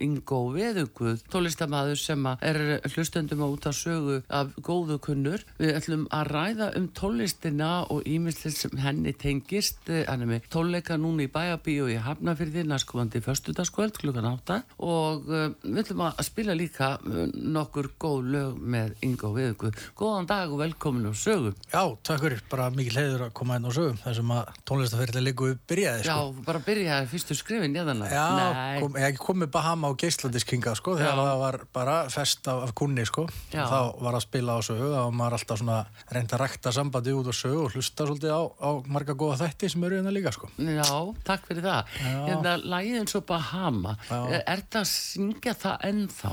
Ingo Veðuguð, tólistamæður sem er hlustendum á út af sögu af góðu kunnur. Við ætlum að ræða um tólistina og ímislega sem henni tengist. Hann er með tóleika núna í bæabíu í Hafnafyrði næstkomandi förstudagskvöld klukkan átta og uh, við ætlum að spila líka uh, nokkur góð lög með Ingo Veðuguð. Góðan dag og velkomin á sögu. Já, takk fyrir. Bara mikil heiður að koma inn á sögum þessum að tónlistaferðilega líku byrjaði. Sko. Já, bara byrjaði fyrstu skrifin, Já, kom, ég kom með Bahama og Geislandiskinga sko þegar Já. það var bara fest af, af kunni sko Já. þá var að spila á sögu og maður alltaf svona reynda að rækta sambandi út á sögu og hlusta svolítið á, á marga góða þætti sem eru hérna líka sko Já, takk fyrir það Hérna, lægið eins og Bahama er, er það að syngja það ennþá?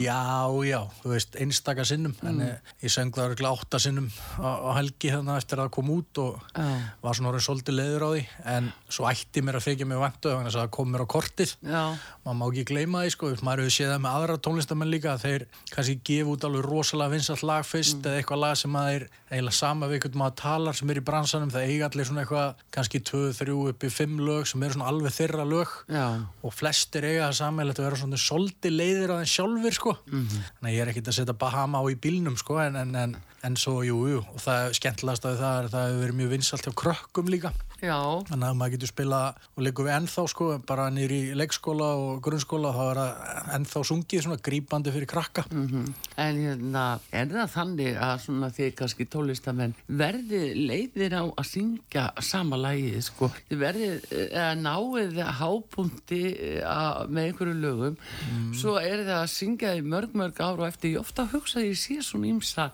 Já, já, þú veist einstakar sinnum, mm. en ég, ég söng það örgla átta sinnum á, á helgi þannig eftir að það kom út og var svona orðin svolítið leður á því, en svo ætti mér að fekja mig vantu þannig að það kom mér á kortið maður má ekki gleyma því sko, maður hefur séð það með aðra tónlistamenn líka þeir kannski gefa út alveg rosalega vinsalt lag fyrst mm. eða eitthvað lag sem maður er eiginlega sama við eitthvað maður talar sem er í bransanum það eiga allir svona eitthvað kannski 2-3 uppi 5 lög sem eru svona alveg þeirra lög Já. og flestir eiga það sammeilegt að vera svona soldi leiðir að þeim sjálfur sko mm -hmm. þannig að ég er ekkit að setja Bahama á í bílnum sko en, en, en, en svo jú, jú og það skemmtilegast að það er það hefur verið mjög vinsalt hjá krökkum líka Já. Þannig að maður getur spila og leikum við ennþá sko, bara nýri leikskóla og grunnskóla þá er það ennþá sungið svona grípandi fyrir krakka. Mm -hmm. En hérna, er það þannig að svona því kannski tólistamenn verði leiðir á að syngja sama lægi sko, þið verði að náið hápunkti með einhverju lögum, mm. svo er það að syngja í mörg mörg ára og eftir ég ofta hugsa að ég sé svona ímsa,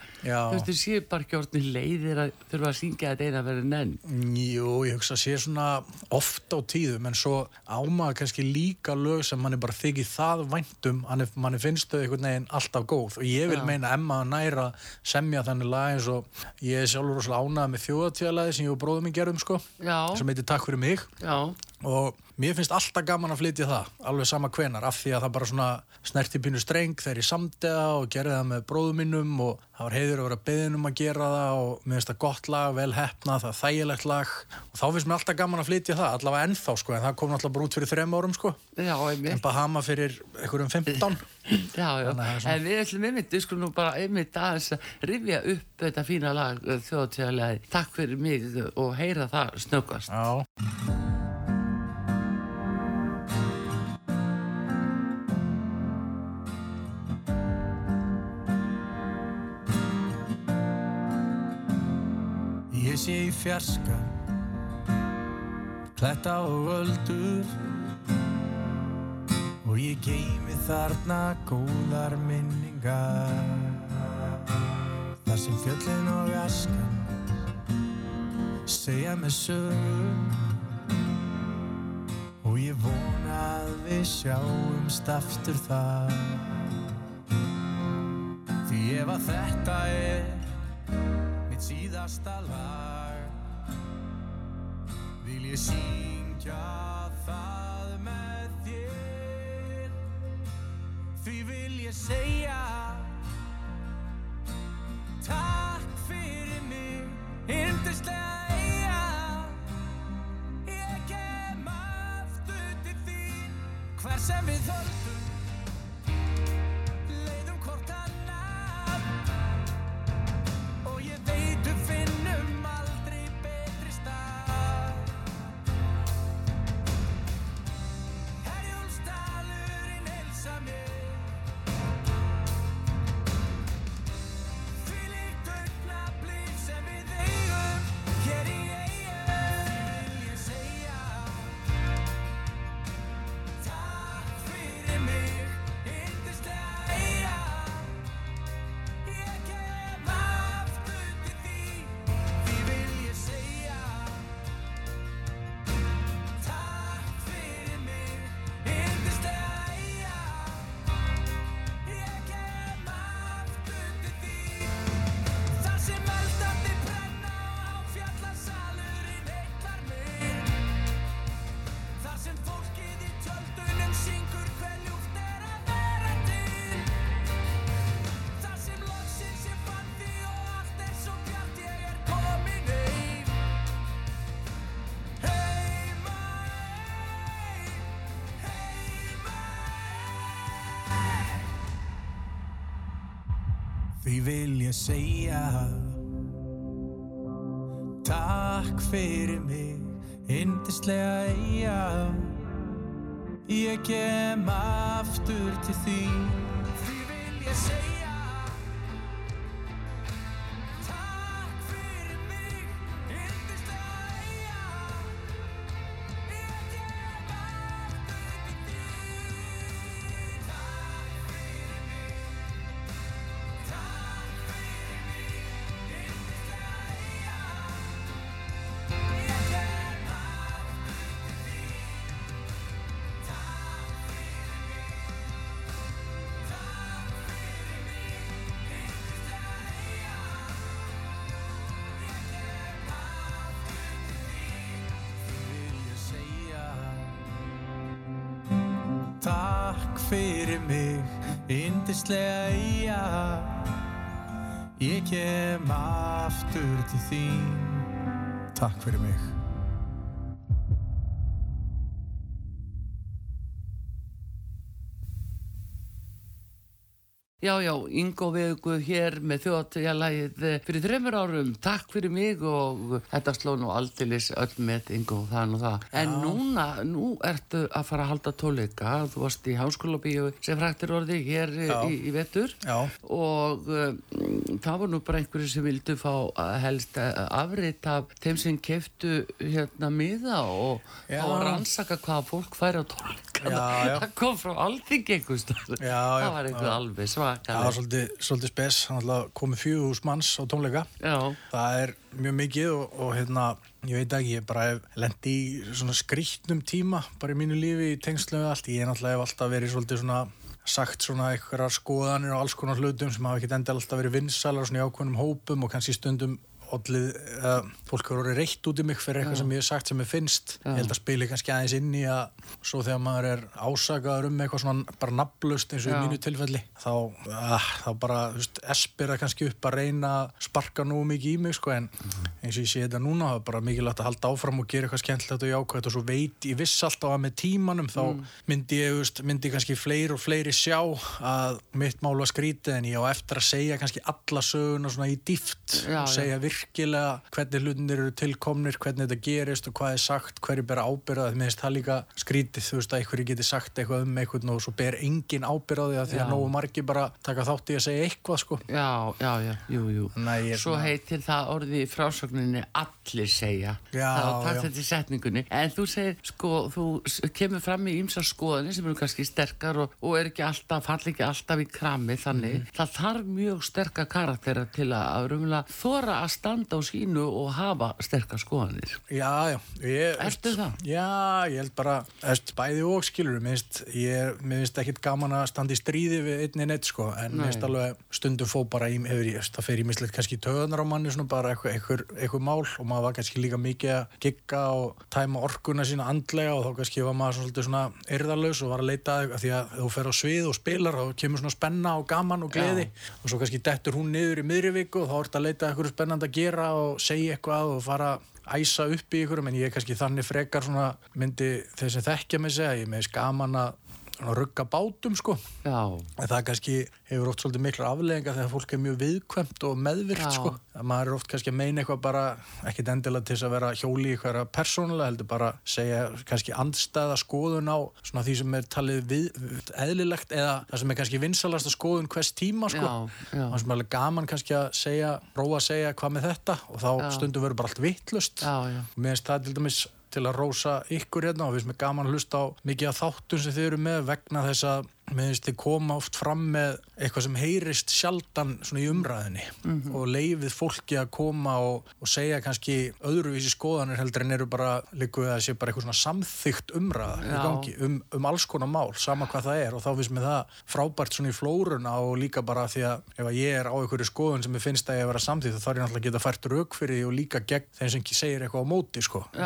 þú veist, ég sé bara ekki orðin leiðir að þurfa að syngja þetta eina verið nenn. Jú, ég hugsa að sé svona ofta á tíðum en svo ámaður kannski líka lög sem mann er bara þykið það væntum mann er finnstu einhvern veginn alltaf góð og ég vil Já. meina Emma næra semja þannig lag eins og ég er sjálfur rosalega ánað með þjóðatíðalagi sem ég og bróðum minn gerðum sko Já. sem heitir Takk fyrir mig Já. Og mér finnst alltaf gaman að flytja það alveg sama hvenar af því að það bara svona snerti pínu streng þegar ég samtiða og gerði það með bróðum minnum og það var heiður að vera beðinum að gera það og mér finnst það gott lag, vel hefna, það er þægilegt lag. Og þá finnst mér alltaf gaman að flytja það allavega ennþá sko en það kom alltaf bara út fyrir þrem árum sko. Já, en Bahama fyrir einhverjum 15 Já, já, en við ætlum einmitt við skulum nú bara einmitt aðeins að rifja upp þetta fína lag þjóðtíðarlega Takk fyrir mig og heyra það snöggast Já Ég sé í fjarska Kletta og öldur. Og ég geimi þarna góðar minningar. Þar sem fjöllin og askan Segja mig sögum Og ég vona að við sjáumst aftur þar. Því ef að þetta er mitt síðasta lag ég syngja það með þér. Því vil ég segja takk fyrir mig yndislega eiga ég kem aftur til þín hver sem við höldum Því vil ég segja Takk fyrir mig, hindislega eiga Ég kem aftur til því Því vil ég segja yndislega eiga Ég kem aftur til þín. Takk fyrir mig Já, já, Ingo Vegu hér með þjóðatjálægið fyrir þreymur árum. Takk fyrir mig og þetta sló nú aldilis öll með Ingo þann og það. En núna, nú ertu að fara að halda tóleika. Þú varst í háskóla bíu sem fræktir orði hér Já. í, í vetur. Já. Og um, það var nú bara einhverju sem vildu fá helst afrit af þeim sem keftu hérna miða og Já. þá að rannsaka hvaða fólk færi á tóleika. Já, já. Það kom frá alþingi einhvers staðar. Já, já, Það var já. alveg Það var svolítið, svolítið spes, komið fjögús manns á tónleika. Já. Það er mjög mikið og, og hérna, ég veit ekki, ég bara hef lendi í svona skrýtnum tíma bara í mínu lífi í tengslu við allt. Ég er náttúrulega hef alltaf verið svolítið svona sagt svona einhverjar skoðanir og alls konar hlutum sem hafa ekkert endal alltaf verið vinsalar svona í ákveðnum hópum og kannski stundum ollið, uh, fólk hefur orðið reitt út í mig fyrir eitthvað sem ég hef sagt sem ég finnst. Ég held að spili kannski aðeins inn í að svo þegar maður er ásakaður um eitthvað svona bara nafnlust eins og Já. í mínu tilfelli þá, uh, þá bara, þú veist, espir það kannski upp að reyna að sparka nú mikið í mig sko, en eins og ég sé þetta núna það er bara mikilvægt að halda áfram og gera eitthvað skemmtilegt og jákvæmt og svo veit, ég viss alltaf að með tímanum þá myndi ég, þú veist, myndi kannski fleiri og fleiri sjá að mitt mál var skrítið en ég á eftir að segja kannski alla söguna svona í dýft Já, og já. segja virkilega hvernig hlutinir eru tilkomnir, hvernig þetta gerist og hvað er sagt, hverju ber ábyrða það minnst það líka skrítið, þú veist að einhverju geti sagt eitthvað um eitthvað og svo ber engin ábyrða því að því að nógu margi bara taka þátt í að segja eitthvað sko Já, já, já, jú, jú. Nei, er Svo heitir það orðið í frásögninni allir segja. Já, Það takt þetta í setningunni. En þú segir, sko, þú kemur fram í ymsa skoðanir sem eru kannski sterkar og, og er ekki alltaf, fall ekki alltaf í krami, þannig. Mhm. Það þarf mjög sterka karaktera til að, að rumla þóra að standa á sínu og hafa sterkar skoðanir. Já, já ég, Ertu það? Já, ég held bara eftir, bæði og skilur mér finnst, ég, finnst ekkit gaman að standa í stríði við einni neitt sko en Nei. alveg stundum fó bara í, það fer í mislegt kannski töðunar á manni svona bara eitthvað, mál og maður var kannski líka mikið að gigga og tæma orkuna sína andlega og þá kannski var maður svolítið svona yrðarlaus og var að leita að því að þú fer á svið og spilar þá kemur svona spenna og gaman og gleði og svo kannski dettur hún niður í miðri viku og þá ertu að leita að eitthvað spennandi að gera og segja eitthvað og fara að æsa upp í ykkur en ég er kannski þannig frekar myndi þeir sem þekkja mig segja ég með gaman að rugga bátum sko. Já, en það kannski hefur oft svolítið miklar afleðingar þegar fólk er mjög viðkvæmt og meðvirkt Já. sko. Að maður er oft kannski að meina eitthvað bara ekkit endilega til þess að vera hjóli í eitthvað persónulega heldur bara segja kannski andstæða skoðun á svona því sem er talið við, eðlilegt eða það sem er kannski vinsalasta skoðun hvers tíma sko. Það sem er alveg gaman kannski að segja róa að segja hvað með þetta og þá stundum verður bara allt vittlust mér finnst það til dæmis til að rósa ykkur hérna og finnst mér gaman að hlusta á mikið af þáttum sem þið eru með vegna þess að finnst þið koma oft fram með eitthvað sem heyrist sjaldan svona í umræðinni Mhm. og leifið fólki að koma og, og segja kannski öðruvísi skoðanir heldur en eru bara líku að sé bara eitthvað svona samþygt umræða gangi um, um alls konar mál, sama hvað það er. Og þá finnst mér það frábært svona í flóruna og líka bara því að ef að ég er á einhverju skoðun sem ég finnst að ég að vera samþýtt þá er ég náttúrulega að geta fært rauk fyrir því og líka gegn þeim sem ekki segir eitthvað á móti sko, Já,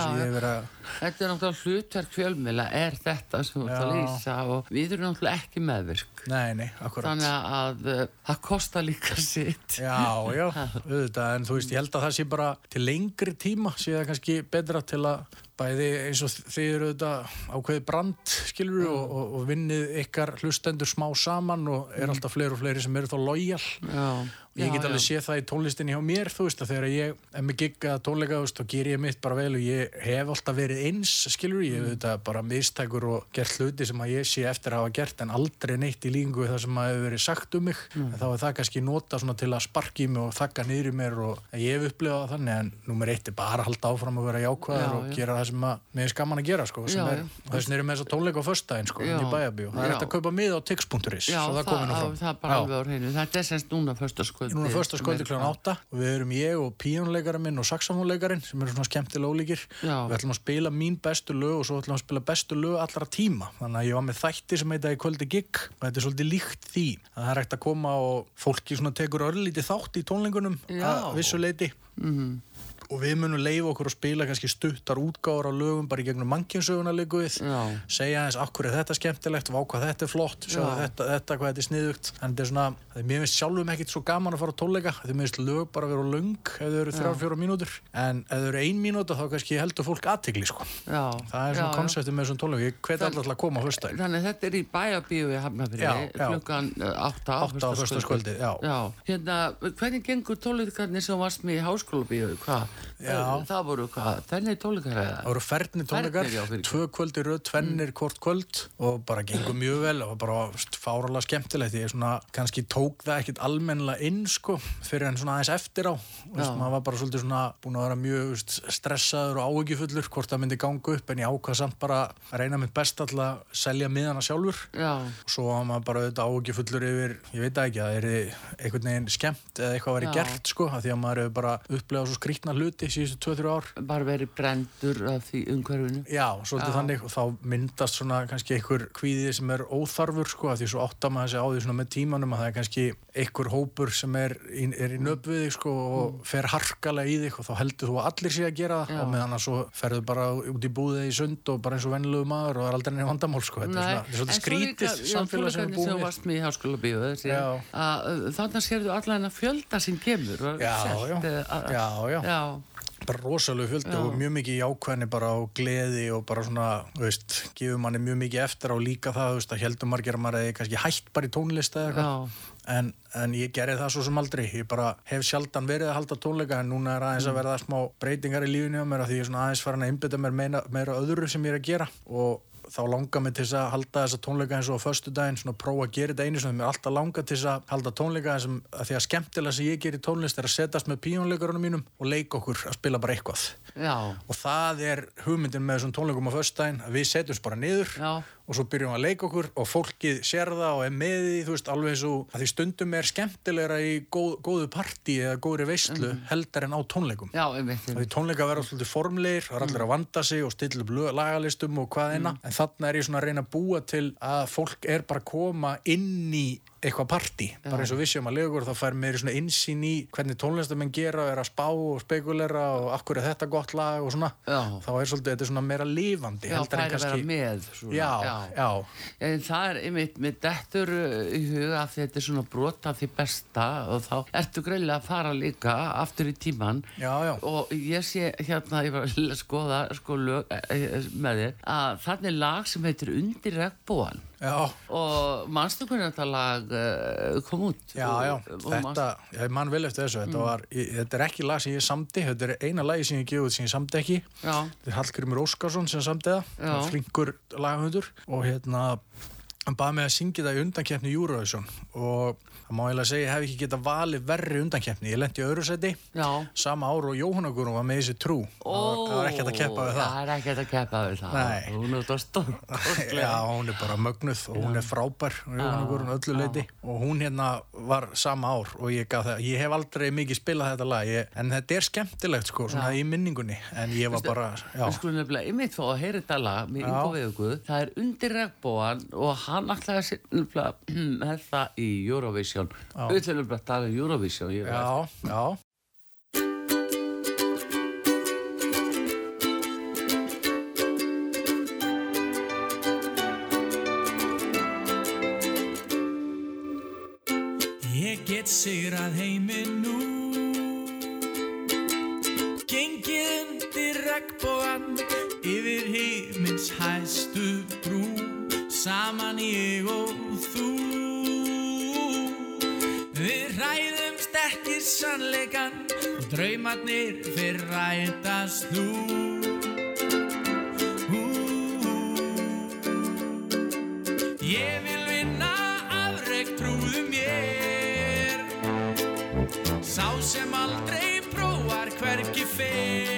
ég hef verið Nei, nei, akkurat. Þannig að uh, það kostar líka sitt. Já, já, auðvitað, en þú veist, ég held að það sé bara til lengri tíma, sé það kannski betra til að bæði eins og þið eru auðvitað ákveði brand, skilur við, og, og, og vinnið ykkar hlustendur smá saman og er alltaf fleiri og fleiri sem eru þá lojal. Já. Ég get Já, alveg séð það í tónlistinni hjá mér, þú veist, að þegar ég er með gigga tónleika, þú veist, þá ger ég mitt bara vel og ég hef alltaf verið eins, skilur, ég hef auðvitað bara mistækur og gert hluti sem að ég sé eftir að hafa gert en aldrei neitt í líkingu það sem hefur verið sagt um mig, en þá er það kannski nota til að sparki í mig og þakka niður í mér og ég hef upplifað það þannig en nummer eitt er bara að halda áfram að vera jákvæður Já, og já. gera það sem mér er skaman að gera, sko, Já, er, þess vegna erum við þess að tónleika á föstudaginn, sko, í bæjabíu, það er hægt að kaupa mið á tix.is, Já, það það, nú það, það er bara alveg á hreinu. Þetta er semst núna förstaskvöldi. Núna fyrsta skvöldi kl. 8 og við erum ég og píjónleikara minn og saxofónleikarin sem eru svona skemmtilega ólíkir. Við ætlum að spila mín bestu lög og svo ætlum að spila bestu lög allra tíma. Þannig að ég var með þætti sem heita í kvöldi gig og þetta er svolítið líkt því. Það er hægt að koma og fólki svona tekur örlítið þátt í tónleikunum Já. að vissu leiti. Og við munum leifa okkur að spila kannski stuttar útgáður á lögum bara í gegnum mannkjensöguna líku við. Já. Segja eins, akkur er þetta skemmtilegt, vá hvað þetta er flott, sjá Já. þetta, þetta, hvað þetta er sniðugt. En þetta er svona, það er mér finnst sjálfum ekkit svo gaman að fara á tónleika. Þetta er finnst lög bara að vera löng ef þau eru þrjár, fjóra mínútur. En ef þau eru ein mínúta þá kannski heldur fólk aðtigli, sko. Já. Það er svona konseptið með þessum tónleika. Hvet Það- alltaf að koma á höstæðin. Þannig að þetta er í já. klukkan uh, átta á. Já, hérna, hvernig gengur tónleikarnir sem varst með í háskólabíu, hvað? Já. Það voru hvað, þennig tónleikar eða? Það voru ferni tónleikar, Fernir, ekki. tvö kvöldi röð, tvennir hvort kvöld og bara gengur mjög vel og bara fáralega skemmtilegt. Ég svona, kannski tók það ekkit almennilega inn sko, fyrir en svona aðeins eftir á. Maður var bara svolítið svona búin að vera mjög veist, stressaður og áhyggjufullur hvort það myndi ganga upp en ég ákvað samt bara að reyna mitt best alltaf að selja miðana sjálfur. Já, Og svo var maður bara auðvitað áhyggjufullur yfir, ég veit ekki, að það er einhvern veginn skemmt eða eitthvað væri Já. gert sko, að hluti síðustu 2-3 ár. bara verið brendur af því umhverfinu. Já, svolítið Já. þannig og þá myndast svona kannski einhver kvíði sem er óþarfur sko, því svo áttar maður þessi á því svona með tímanum að það er kannski einhver hópur sem er í, er í nöp við þig sko og fer harkalega í þig og þá heldur þú að allir sé að gera það og meðan að svo ferðu bara út í búðið í sund og bara eins og venlulegu maður og það er aldrei neina vandamál sko, þetta er svona, svolítið skrítið samfélag sem háskóla bíu Já. Já, já. Að- bara rosalega fjöldi og mjög mikið jákvæðni bara á gleði og bara svona, veist, gefur manni mjög mikið eftir á líka það, veist, að heldur margir að maður hefði kannski hætt bara í tónlista eða eitthvað. En, en ég gerði það svo sem aldrei. Ég bara hef sjaldan verið að halda tónleika en núna er aðeins Mm. að verða smá breytingar í lífinu á mér af því ég er svona aðeins farin að einbytta mér meira, meira öðru sem ég er að gera. Og þá langar mig til þess að halda þessa tónleika eins og á föstu daginn, svona prófa að gera þetta einu sem mér alltaf langar til þess að halda tónleika sem, að því að skemmtilega sem ég gerir tónlist er að setjast með píjónleikarunum mínum og leika okkur að spila bara eitthvað. Já, og það er hugmyndin með þessum tónleikum á föstudaginn að við setjumst bara niður Já. Og svo byrjum við að leika okkur og fólkið sér það og er með því, þú veist, alveg eins og að því stundum er skemmtilegra í góð, góðu partí eða góðri veistlu heldur en á tónleikum. Já, einmitt, einmitt. því tónleika verða svolítið formlegir, það er allir að vanda sig og stilla upp lagalistum og hvað eina. En þarna er ég svona að reyna að búa til að fólk er bara að koma inn í eitthvað partí, bara eins og við séum að lega þá fær meiri svona insýn í hvernig tónlistamenn gera og er að spá og spekulera og akkur er þetta gott lag og svona. Já. þá er svolítið, þetta svona meira lifandi Já, það er að vera með já, já, En það er einmitt með dettur uh, í huga að þetta er svona brot af því besta og þá ertu greiðlega að fara líka aftur í tíman og ég sé hérna, ég var að skoða sko lög eh, eh, með þér að þannig lag sem heitir Undir regnbúan já. og manstu hvernig þetta lag uh, kom út? Já, já, Og- og þetta, ég man vel eftir þessu, Mm. þetta var, ég, þetta er ekki lag sem ég samdi, þetta er eina lagi sem ég gefið sem ég samdi ekki, þetta er Hallgrimur Óskarsson sem samdi það, flinkur lagahundur og hérna, hann baði mig að syngja það í undankeppni Eurovision. Og það má eiginlega segja, ég hef ekki getað valið verri undankeppni, ég lendi í öðru seti, já. sama ár og Jóhanna Guðrún var með þessi trú, var, það var ekki hægt að keppa við það. Það er ekki hægt að keppa við það. Nei. Hún er stórkostleg Já, hún er bara mögnuð og hún er frábær Jóhanna Guðrún öllu leiti og hún hérna var sama ár og ég gaf það, ég hef aldrei mikið spilað þetta lag. Ég, en þetta er skemmtilegt sko, svona í minningunni. En ég var bara, já, Við skulum nefnilega einmitt fá að heyra þetta lag með Já. Ingo Veðuguð. Það er undir regnbóan og hann ætlaði að setja það í Eurovision. Við ætlum bara að tala um Eurovision. Ég já, já. Get sigrað heiminn nú. Gengið undir regnbóan Yfir heimins hæstu brú. Saman ég og þú Við ræðumst ekki sannleikan Og draumarnir fyrir rætast nú Ú, Ég vil vinna afreg trúðu mér. Sá sem aldrei prófar hverki fer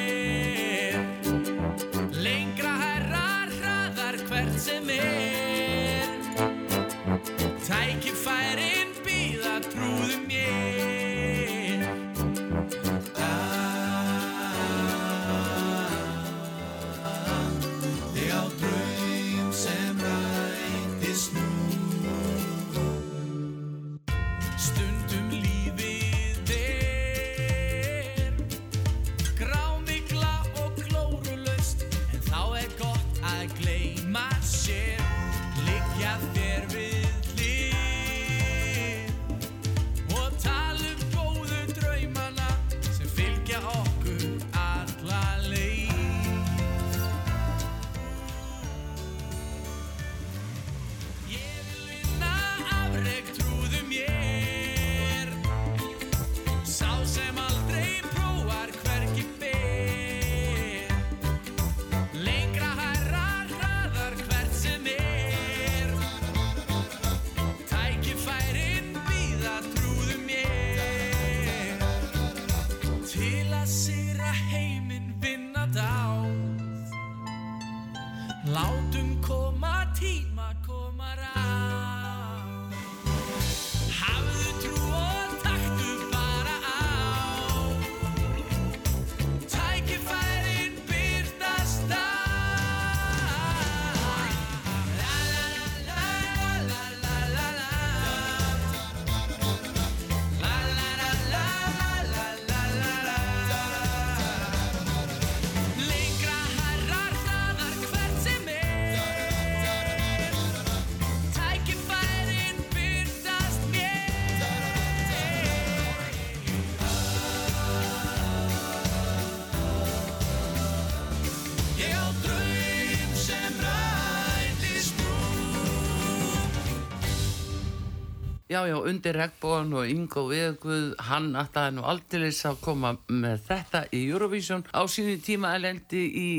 Já, já, undir regnbóðan og Ingo Viðguð, hann ætlaði nú aldeilis að koma með þetta í Eurovision. Á sínu tíma er lendi í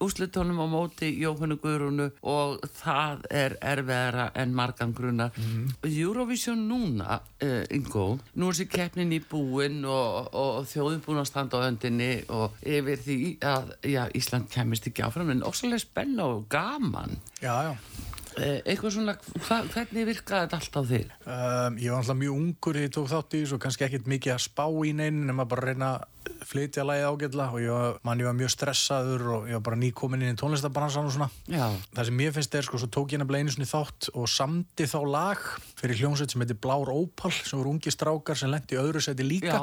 úslitónum á móti Jóhannu Guðrúnu og það er erfiðara en margan grunna. Eurovision núna, uh, Ingo, nú er sér keppnin í búin og, og þjóðin búin að standa á öndinni og yfir því að já, Ísland kemist ekki áfram, en ósvalega spenna og gaman. Já, já. Uh, eitthvað svona, hva, hvernig virkaði þetta allt á þig? Um, ég var alltaf mjög ungur þegar ég tók þátt í þessu og kannski ekkert mikið að spá í neinin nema bara að reyna flytja lagið ágætla og ég man, ég var mjög stressaður og ég var bara nýkomin inn í tónlistabransan og svona. Já. Það sem mér finnst er, sko, svo tók ég nefnilega einu svona þátt og samdi þá lag fyrir hljómsveit sem heitir Blár Ópal sem voru ungi strákar sem lendi öðru seti líka Já,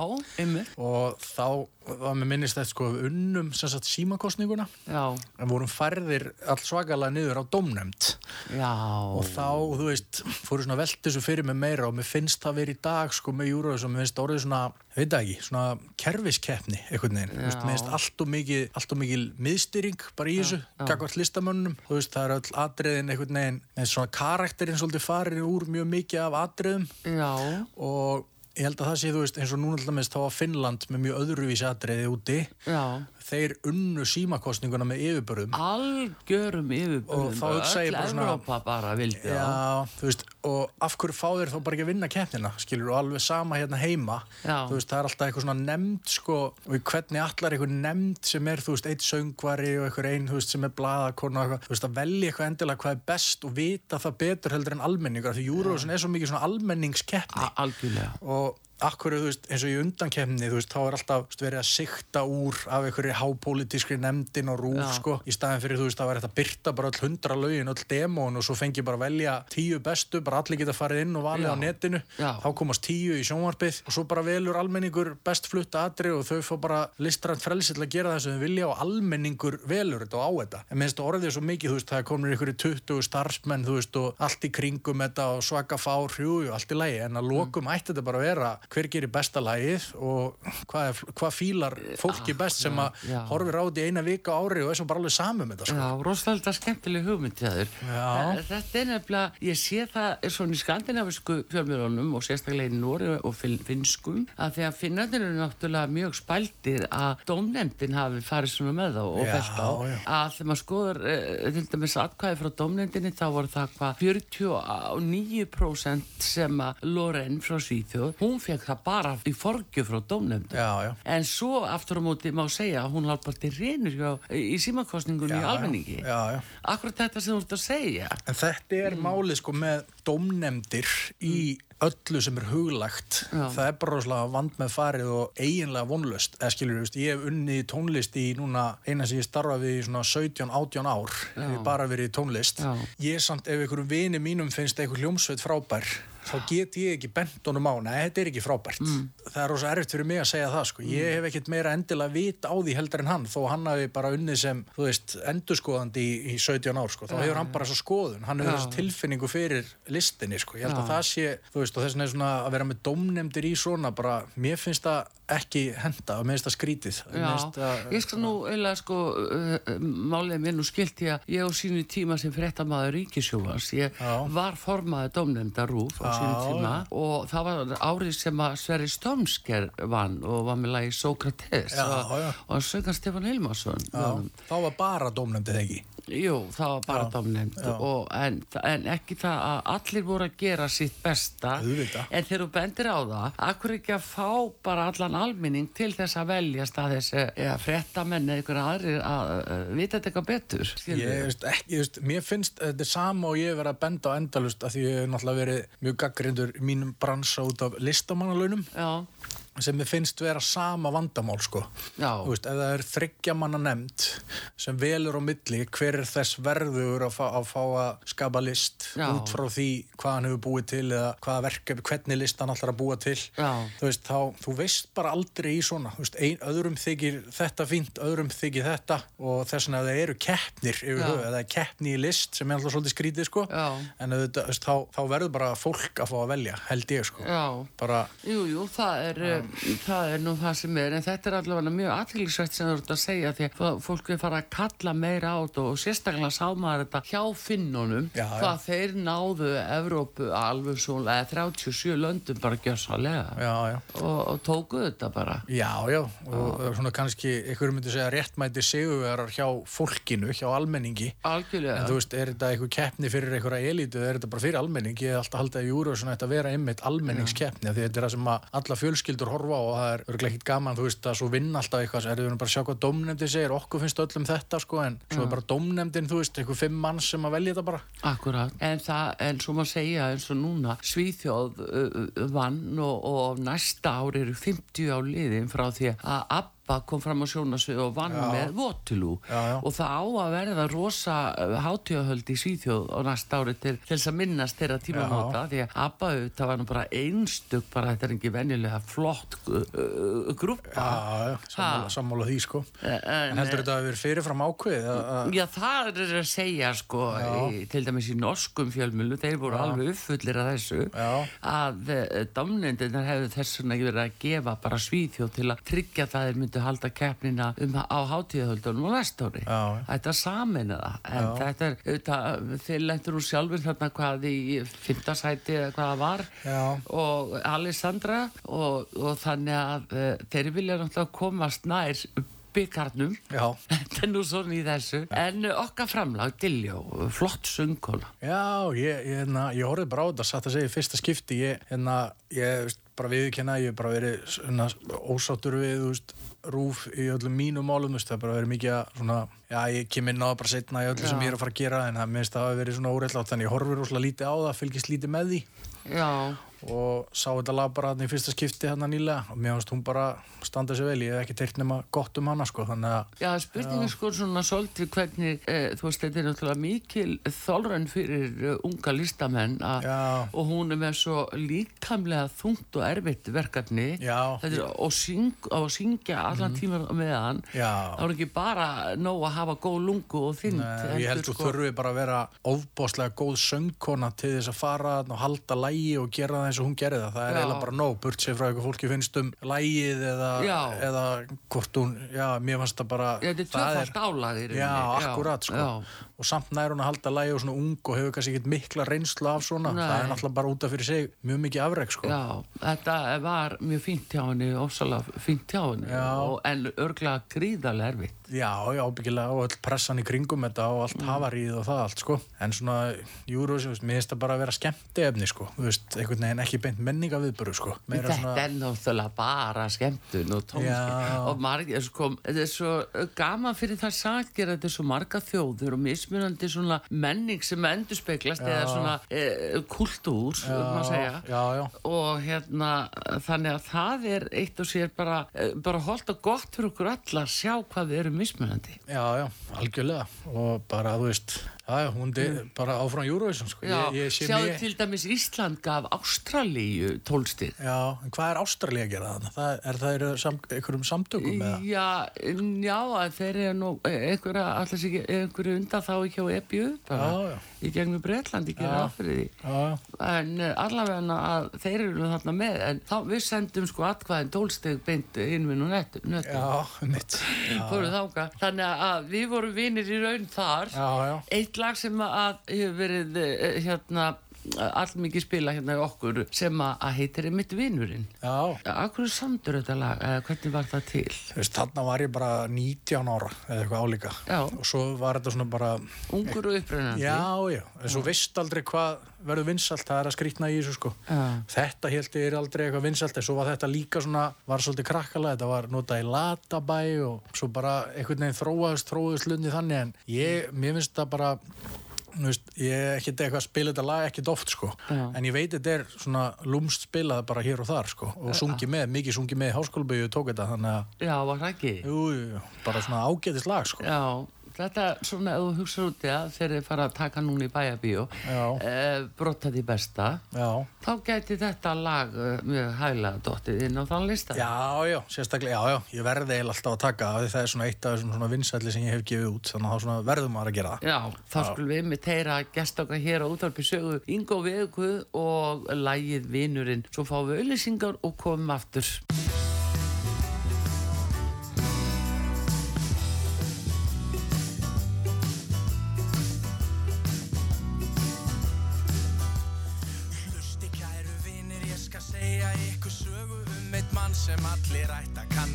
og þá var mér minnist þetta sko unnum sem sagt símakostninguna Já, en vorum færðir all svakalega niður á domnefnd já. og þá, þú veist, fóru svona velti þessu fyrir mig meira og mér finnst það verið í dag sko með Júruðs og mér finnst orðið svona ég veit ekki, svona kerfiskeppni einhvern veginn, þú veist, finnst allt og mikið allt og mikið miðstýring bara í þessu gagvart listamönnum, þú veist, það er öll atriðin einhvern veginn, en svona karakterinn svolítið farin úr mjög mikið af atriðum. Já, og ég held að það sé, þú veist, eins og núna alltaf meðst þá að Finnland með mjög öðruvísi atriði úti. Já. Þeir unnu símakostninguna með yfirbörðum Algjörum yfirbúðum. Og þá ég bara svona- bara. Já, veist, og af hverju fá þeir þá bara ekki að vinna keppnina, skilur, og alveg sama hérna heima, veist, það er alltaf eitthvað svona nefnd, sko, og hvernig allar eitthvað nefnd sem er, þú veist, eitt söngvari og eitthvað einn, sem er eitthvað, þú veist, að velja eitthvað endilega hvað er best og vita það betur heldur en almenningur, af því Júruvísun er svo mikið svona almenningskeppni Algjörlega. og akkur, þú veist, eins og í undankefni, þú veist, þá er alltaf veist, verið að sikta úr af einhverju hápolítískri nefndin og rúf, Já. sko, í staðin fyrir, þú veist, að vera þetta byrta bara öll hundra lögin, öll demón og svo fengi bara velja tíu bestu, bara allir geta farið inn og valið Já. á netinu, Já. þá komast tíu í sjónvarpið og svo bara velur almenningur best flutta atri og þau fá bara listrænt frelsi til að gera það sem þau vilja og almenningur velur þetta og á þetta. En minnst orðið svo mikið, þú veist, það er komin ykkur 20 starfsmenn, þú veist, og allt í kringum þetta og svaka fár, hrjú, jú, allt í lagi, en að lokum ætti þetta bara að vera hver gerir besta lagið og hvað, er, hvað fílar fólki best sem að horfir á þetta í eina vika ári og er svo bara alveg samum þetta, sko. Já, rosalega skemmtileg hugmynd til þaður. Já. Þetta er nefnilega, ég sé það er svona í skandinavisku fjölmjörunum og sérstaklega í Nóri og fin- finnskum að því að finnarnir eru náttúrulega mjög spældir að dómnefndin hafi farið svona með þá og fest á já. að þegar maður skoður uh, til dæmis atkvæði frá dómnefndinni þá voru það hvað 49% sem að Loren frá Svíþjóð, hún fekk það bara í forgjöf frá já. En svo aftur á móti má segja að hún haldt bara til reynir hjá, í símakostningunni í almenningi. Já, já. Akkurat þetta sem þú ert að segja. En þetta er málið sko með dómnefndir í öllu sem er huglagt Já. það er bara rosalega vand með farið og eiginlega vonlust, eða skilur ég hef unnið tónlist í núna eina sem ég starfaði í svona 17-18 ár hef ég bara verið tónlist ég samt ef einhverjum vini mínum finnst eitthvað hljómsveit frábær þá get ég ekki bent honum á, nei þetta er ekki frábært. Það er rosa erfitt fyrir mig að segja það sko. ég hef ekkert meira endilega vit á því heldur en hann, þó hann hafi bara unnið sem veist, endurskoðandi í, í 17 ár sko. þá hefur hann bara svo skoðun. Hann hefur Já. þessu tilfinningu fyrir listinni sko. ég held að það sé, þú veist, og þess vegna svona að vera með dómnefndir í svona bara, mér finnst það ekki henda og mér finnst það skrítið. Finnst það, ég skal nú eiginlega sko uh, uh, málið mér nú skilt ég að ég á sínu tíma sem fréttamaður ríkisjófans ég var formaður dómnefnda rúf á sínu Já, tíma. og það var árið sem að Sverri Stormsker vann og var með lagi Sókrates. Já, og, hann sögðan Stefán Hilmarsson. Þá var bara dómnefndið ekki Jú, það var og, en, en ekki það að allir voru að gera sitt besta. En þegar þú bendir á það akkur ekki að fá bara allan almenning til þess að veljast að þessi eða frettamenn eða ykkur aðrir að vita þetta eitthvað betur Ég, veist, ekki, ég veist, mér finnst þetta er sama og ég verið að benda á endalust af því ég hef náttúrulega verið mjög gaggrindur mínum bransa út af listamannalaunum. Já, sem mér finnst vera sama vandamál sko. Veist, ef það er þryggja manna nefnd sem velur á milli hver er þess verður að fá að, fá að skapa list Já. út frá því hvað hann hefur búið til eða hvaða verkefni, hvernig list hann ætlar að búa til. Þú veist, þá, þú veist bara aldrei í svona, þú veist, ein, öðrum þykir þetta fínt, öðrum þykir þetta og þess vegna það eru keppnir höfu, eða keppni í list sem er alltaf svolítið skrítið sko, Já. en þú veist, þá, þá verður bara fólk að fá að velja, held ég sko. Bara, Jú, jú, það er, það er nú það sem er, en þetta er allavega mjög aðtækilsvægt sem þú ert að segja því að fólk er fara að kalla meira á þetta og sérstaklega sá maður þetta hjá finnunum, Já, já. hvað þeir náðu Evrópu alveg eða 37 löndum bara gjössalega já, já og, og tóku þetta bara. Já, já, og svona kannski einhverjum myndi segja réttmæti sigurverar hjá fólkinu, hjá almenningi Algjörlega. en þú veist, er þetta einhver keppni fyrir einhverja elítu eða er þetta bara fyrir almenning ég hef alltaf haldið að júru og svona þetta vera einmitt almenningskeppni því þetta er það sem að alla fjölskyldur horfa á og það er örglega ekkit gaman, þú veist, að svo vinna alltaf eitthvað, er við bara að sjá hvað domnefndin segir? Okkur finnst öllum þetta, sko, en svo er bara domnefndin, þú veist, einhver fimm manns sem að velja þetta bara. Akkurat, en það, en svo má segja eins og núna, Svíþjóð uh, vann og, og næsta ár eru 50 á liðin frá því að ABBA kom fram á sjónasvið og vann Já. með Já, já. og það á að verða rosa hátíðahöld í Svíþjóð á næsta ári til, þess að minnast þeirra tímamóta því að ABBA auðvitað var nú bara einstök bara þetta er ekki venjulega flott uh, uh, grúpa. Já, já, sammála, því, sko. En- En heldur þetta að vera fyrirfram ákveðið að- að Já, það er að segja sko, í, til dæmis í norskum fjölmjölu, þeir voru alveg uppfullir af þessu, Já. að uh, domnendirnar hefðu þess að gefa bara svíþjóð til að tryggja það þeir myndu halda keppnina um, á hátíðahöldunum. Já, já. Þetta samina það, en þetta er, auðvitað, þeir lendur úr sjálfur þarna hvað í fymtasæti eða hvað það var Já. og Alessandra og, og þannig að uh, þeir vilja náttúrulega komast nær byggarnum Já. Þetta er nú svona í þessu En uh, okkar framlag, Diljó, flott söngkóla Já, ég, ég, hérna, ég horfði bara á þetta satt að segja fyrsta skipti ég, hérna, ég bara viðkenna ég hef bara verið svona, ósáttur við þú veist, rúf í öllum mínum málum þú veist, það er bara verið mikið að svona, já, ég kem inn á það bara setna í öllu sem Já. ég er að fara að gera en það minnst það hafi verið svona óreillátt þannig ég horfði rosalega lítið á það, fylgist lítið með því Já, og sá þetta lag bara hann í fyrsta skipti hann nýlega og mér finnst hún bara standa sér vel, ég hef ekki teirt nema gott um hana sko, þannig að Já, spurningin sko svona svolítið hvernig, eh, þú veist, þetta er náttúrulega mikil þólran fyrir uh, unga listamenn Já. og hún er með svo líkamlega þungt og erfitt verkefni Já. Þetta er, og, syng, og syngja allan tíma með hann. Já. þá er ekki bara nóg að hafa góð lungu og þyngd Nei, ég held þú þurfi bara að vera ofbóðslega góð söngkona til þess að fara og halda lægi og gera það eins og hún gerði það. Það er Já. eiginlega bara nóg, burt sér frá eitthvað fólki finnst um lægið eða, eða hvort hún, já, mér fannst það bara... Já, þetta er tvöfalt álag í rauninni. Já, akkurat, sko. Og samt nær hún að halda lægi og svona ung og hefur kannski ekkert mikla reynslu af svona. Nei. Það er náttúrulega bara út af fyrir sig mjög mikið afreg, sko. Já, þetta var mjög fínt hjá henni, ofsalega fínt hjá henni en örglega gríðarlega erfitt. Já, já, byggilega og öll pressan í kringum þetta og Mm. allt hafaríð og það allt, sko. En svona, Eurovision, mér finnst það bara að vera skemmti efni, sko. Þú veist, einhvern veginn ekki beint menninga viðböru, sko. Meira Þetta er náttúrulega bara skemmtun og tónskip Já. og margir, sko, þetta er svo gaman fyrir það sakir að þetta er svo marga þjóður og mismunandi svona menning sem endur speglast eða svona e, kultúr, maður segja Já, já, og hérna þannig að það er eitt og sér bara, eh, bara holdt og gott fyrir okkur alla að sjá hvað við erum mismunandi já, já, algjörlega og bara, þú veist, já, hún er bara áfram Eurovision, sko. Já, ég, ég sé sjáðu mig- til dæmis Ísland gaf Ástralíu tólstig Já, en hvað er Ástralía að gera þarna? Það, er það eru sam, einhverjum samtökum? Já, já, þeir eru nú einhverja, allars ekki, einhverju undan þá ekki á EBU bara, Já, já. í gegnum Bretland, ekki já. En uh, allavega að þeir eru þarna með, en þá við sendum sko atkvæðin tólsteg beint inn við nú nettu, nettu. Já, mitt. Já, Fóruð þáka. Þannig að við vorum vinir í raun þar. já, já. Eitt lag sem að hefur verið uh, hérna allmikið spila hérna í okkur sem að, heitir einmitt vinurinn. Já, Akkur er samdur þetta lag, hvernig var það til? þarna var ég bara 19 ára eða eitthvað álíka. Já. Og svo var þetta svona bara, Ungur og upprennandi. já, já, en svo veist aldrei hvað verður vinsalt, það er að skrýtna í þessu, sko. Já. Þetta held ég er aldrei eitthvað vinsalt, en svo var þetta líka svona, var svolítið krakkalega, þetta var notað í latabæ og svo bara einhvern veginn þróaðist, þróaðist lundi þannig, en ég, mér finnst það bara, veist, ég er ekkert eitthvað að spila þetta lag ekkert oft sko. En ég veit þetta er svona lúmst spilað bara hér og þar sko. Og sungi með, mikið sungi með í háskólabögu tók þetta þannig að, Já, jú, jú, bara svona ágætis lag sko. Já, þetta svona, ef þú hugsa út í það, þegar þið fara að taka núna í bæjabíó, Já. eh, brotta því besta, Já, þá gæti þetta lag uh, mjög hæglega dottið inn á þann lista. já, já, sérstaklega, já, já, ég verði eiginlega alltaf að taka því það er svona eitt af þessum svona vinsætli sem ég hef gefið út þannig að þá svona verðum maður að gera það Já, þá skulum við með teira gest okkar hér á útvarpi sögu Ingo Veguð og lægið Vinurinn. Svo fáum við auðlýsingar og komum aftur.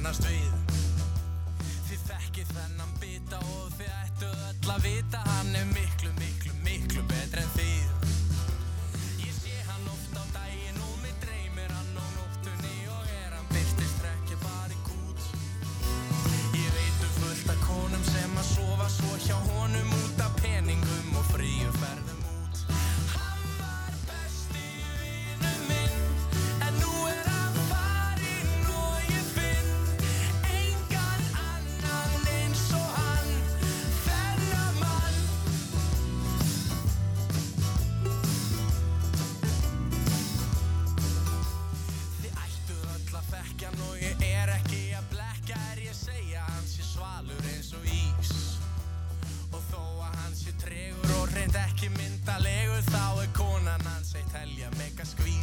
Kannast við. Þið þekkið þennan bita og þið ættu öll að vita hann er miklu, ask Lee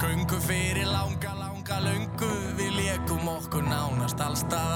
göngu fyrir langa, langa löngu. Við leikum okkur nánast allstaðar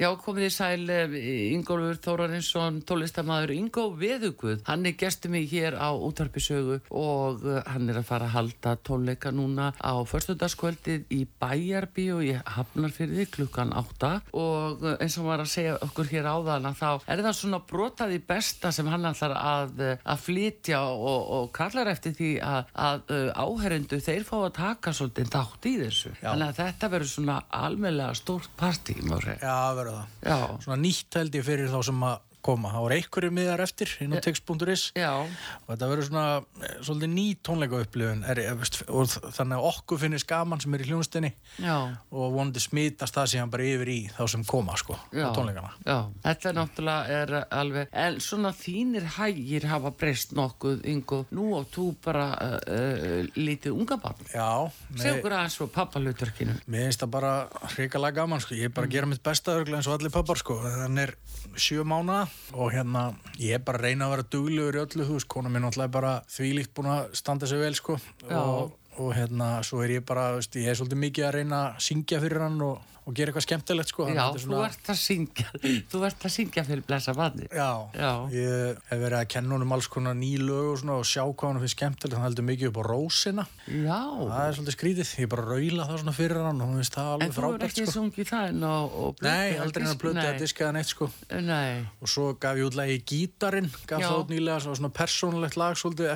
Já, komið í sæl eh, Ingólfur Þórarinsson, tólistamæður Ingó Veðuguð. Hann er gestur mig hér á útvarpisögu og eh, hann er að fara að halda tónleika núna á förstundagskvöldið í Bæjarbíu í Hafnarfyrði klukkan 8 og eins og var að segja okkur hér áðan að þá er það svona brotaði besta sem hann ætlar að, eh, að flytja og, og kallar eftir því að, að áherendu þeir fá að taka svolítið þátt í þessu. Já. Þannig að þetta verður svona almennlega stórt partí, má segja. Verður það. Já. Svona nýtt held ég fyrir þá sem að koma. Það voru einhverju miðar eftir inn á text.is og þetta verður svona eh, svolítið ný tónleika upplifun er, veist, og þannig að okkur finnist gaman sem er í hljónstinni og vonandi smítast það síðan bara yfir í þá sem koma sko já. á tónleikana. Já, þetta er náttúrulega er alveg, en svona þínir hægir hafa breyst nokkuð, Ingo, nú og þú bara uh, uh, lítið unga barn. Já, okkur aðeins frá pappalutverkinu. mér finnst það bara hrikalega gaman sko, ég er bara að gera mitt besta örglega eins og allir pappar sko, þannig er sjö mánuða og hérna ég er bara að reyna að vera duglegur í öllu veist, kona minn náttúrulega er bara þvílíkt búin að standa sig vel sko. Og, og hérna svo er ég bara, veist, ég er svolítið mikið að reyna að syngja fyrir hann og, og gera eitthvað skemmtilegt sko Já, er þú ert að syngja, þú ert að syngja fyrir blessa barni. Já, Já. ég hef verið að kenna honum alls konar ný lög og, svona, og sjá hvað hann finnst skemmtilegt, hann heldur mikið upp á rósina Já, það er svolítið skrítið, ég er bara að raula það svona fyrir hann og hann finnst það en alveg þú er frábært ekki sko. sungið það en á... og Nei, aldrei hann blötu að diska það neitt sko Nei, og svo gaf ég út lagi Gítarinn gaf Já. það út nýlega, svo svona persónulegt lag svolítið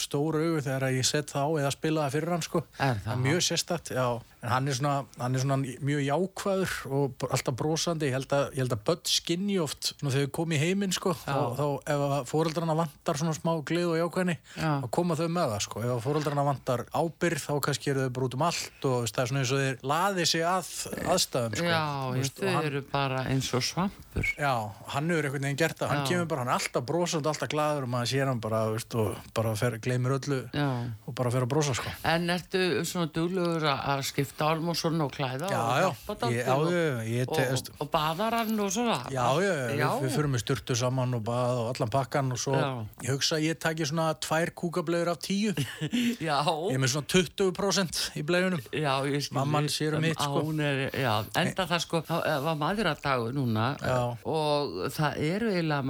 eftir allt sem hafi gengið á Já. og hann alveg rekur upp stóru augu þegar ég set það á eða spila það fyrir hann sko Er það? mjög sérstætt, já en hann er svona, hann er svona mjög jákvæður og alltaf brosandi, ég held að, ég held að börn skinni oft þegar við komum í heiminn sko þá, þá ef að fóreldrarna vantar svona smá glið og jákvæðni Já. þá koma þau með það sko ef að fóreldrarna vantar ábyrð þá kannski eru þau bara út um allt og það er svona eins og þeir laði sig að aðstæðum sko já, veist, þau og hann, eru bara eins og svampur. Já, hann hefur einhvern veginn gert það, hann Já. kemur bara, hann er alltaf brosandi, alltaf glaður og maður sér hann bara, veist, og bara fer, gleymir öllu Já. og bara fer að brosa, sko. En ertu svona duglegur að að skipta álm og klæða Já, og já, ég- já, og- ég og, og, og baðar hann og svona Já, já. Við, við fyrum með styrtu saman og bað og allan pakkan og svo, ég hugsa að ég taki svona tvær kúkablegur af tíu, ég já, er með svona 20% í blegunum. já, ég skil Mamman sér um mitt, sko. er, já, enda það sko það eh, var maðuradagur núna Já. og það eru eiginlega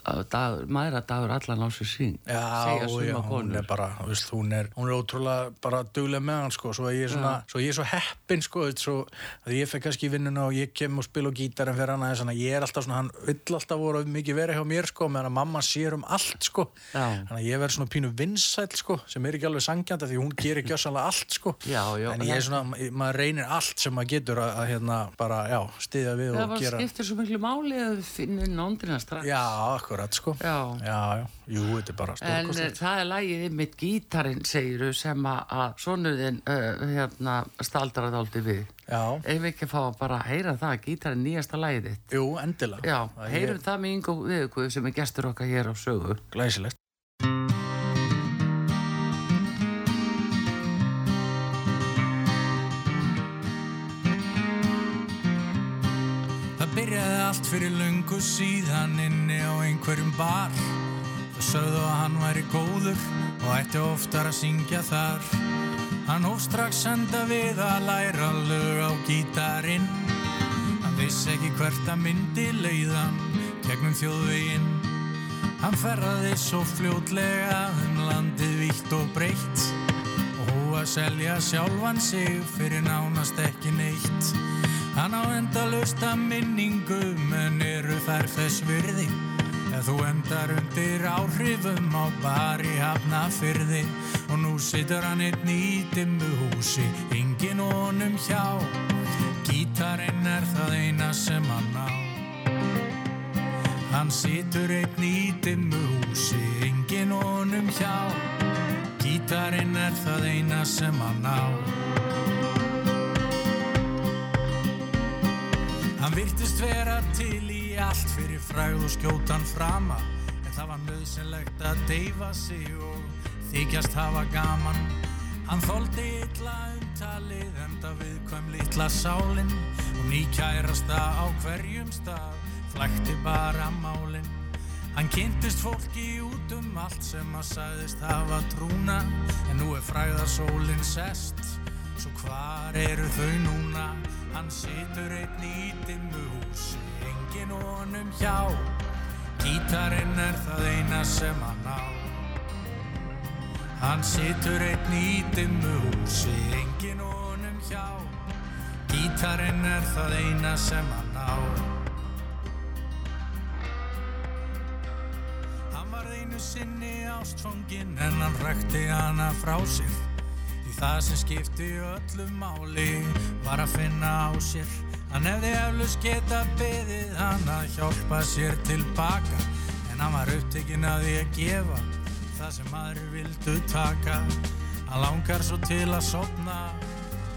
maðura, dagur, maðuradagur allan á sér sín Já, já, hún er bara, veist, hún er, hún er ótrúlega bara duglega með hann, sko, svo ég er svona, svo ég er svo heppin, sko, svo að ég fekk kannski vinnuna og ég kem og spila á gítarinn fyrir hann að ég er alltaf svona, hann vill alltaf voru mikið vera hjá mér, sko, meðan að mamma sér um allt, sko, þannig að ég verð svona pínu vinsæll, sko, sem er ekki alveg sangjandi því hún gerir gjössanlega allt, sko, Já, en ég er svona, maður reynir allt sem maður getur að, að hérna, bara, já, stiðja við það og gera, akkurat, sko, Já. já, já, jú, þetta er bara En uh, stórkostlegt. það er lægið mitt gítarinn, segiru, sem að- sonuðin uh, hérna, staldraði áldi við. Já, Ef við ekki fá að bara heyra það, gítarinn nýjasta lægið þitt. jú, endilega. Já, heyrum það með Ingo Viðuguð sem er gestur okkar hér á sögu. Glæsilegt. Það byrjaði allt fyrir löngu síðan inni á einhverjum bar Það sögðu að hann væri góður og ætti oftar að syngja þar. Hann hóf strax senda við að læra lög á gítarinn. Hann vissi ekki hvert að myndi leiðan gegnum þjóðveginn. Hann ferraði svo fljótlega um landið vítt og breytt og hú að selja sjálfan sig fyrir nánast ekki neitt. Hann á endalösta minningum en eru þær þess virði Ef þú endar undir áhrifum á bari hafnafyrði og nú situr hann einn í dimmu húsi, engin honum hjá. Gítarinn er það eina sem hann á. Hann situr einn í dimmu húsi, engin honum hjá. Gítarinn er það eina sem hann á. Hann virtist vera til í allt fyrir fræð og skjótan frama. En það var nöðsynlegt að deyfa sig og þykjast hafa gaman. Hann þóldi illa umtalið enda viðkvæm litla sálinn Og nýkærasta á hverjum stað flækti bara málinn Hann kynntist fólki út um allt sem að sagðist hafa trúna. En nú er fræðarsólinn sest, svo hvar eru þau núna? Hann situr einn í dimmu húsi, engin honum hjá. Gítarinn er það eina sem hann á. Hann situr einn í dimmu húsi, engin honum hjá. Gítarinn er það eina sem hann á. Hann var einu sinni ástfanginn en hann rækti hana frá sér. Það sem skipti öllu máli var að finna á sér. Hann hefði eflust geta beðið hann að hjálpa sér tilbaka. En hann var upptekinn að því að gefa það sem aðri vildu taka. Hann langar svo til að sopna,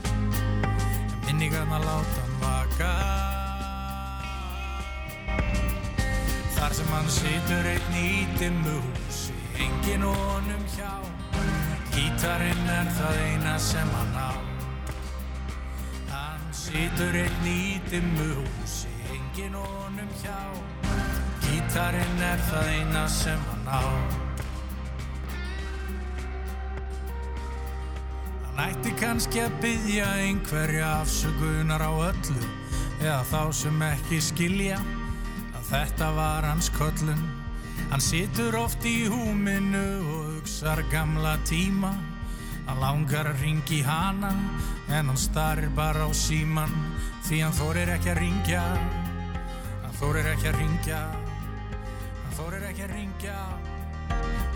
en minningarna láta hann vaka. Þar sem hann situr einn í dimmu húsi, engin honum hjá. Gítarinn er það eina sem hann á. Hann situr einn í dimmu húsi, engin honum hjá. Gítarinn er það eina sem hann á. Hann ætti kannski að byggja einhverja afsökunar á öllu Eða þá sem ekki skilja að þetta var hans köllun Hann situr oft í húminu og hugsar gamla tíma. Hann langar að ringi hana en hann starir bara á síman Því hann þórir ekki að ringja Hann þórir ekki að ringja Hann þórir ekki að ringja